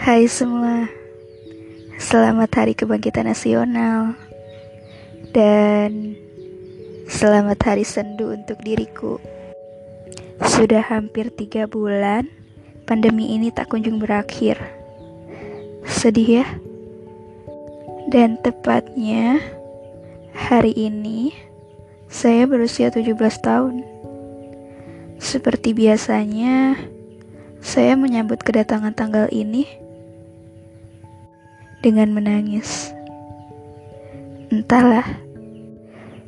Hai semua, selamat Hari Kebangkitan Nasional dan selamat Hari Sendu untuk diriku. Sudah hampir tiga bulan, pandemi ini tak kunjung berakhir. Sedih ya? Dan tepatnya hari ini saya berusia 17 tahun. Seperti biasanya, saya menyambut kedatangan tanggal ini dengan menangis. Entahlah,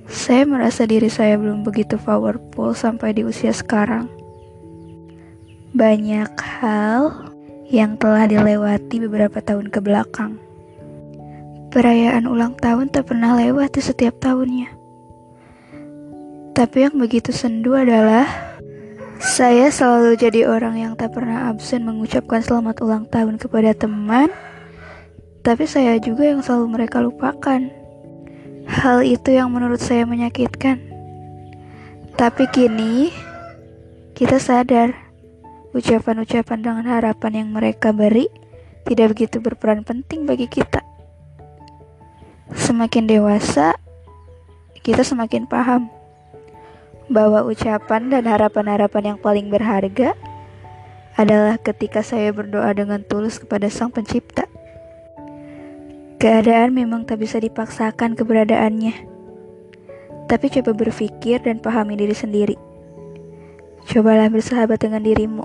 saya merasa diri saya belum begitu powerful sampai di usia sekarang. Banyak hal yang telah dilewati beberapa tahun ke belakang. Perayaan ulang tahun tak pernah lewat di setiap tahunnya. Tapi yang begitu sendu adalah saya selalu jadi orang yang tak pernah absen mengucapkan selamat ulang tahun kepada teman, tapi saya juga yang selalu mereka lupakan. Hal itu yang menurut saya menyakitkan. Tapi kini kita sadar ucapan-ucapan dengan harapan yang mereka beri tidak begitu berperan penting bagi kita. Semakin dewasa, kita semakin paham bahwa ucapan dan harapan-harapan yang paling berharga adalah ketika saya berdoa dengan tulus kepada Sang Pencipta. Keadaan memang tak bisa dipaksakan keberadaannya. Tapi coba berpikir dan pahami diri sendiri. Cobalah bersahabat dengan dirimu.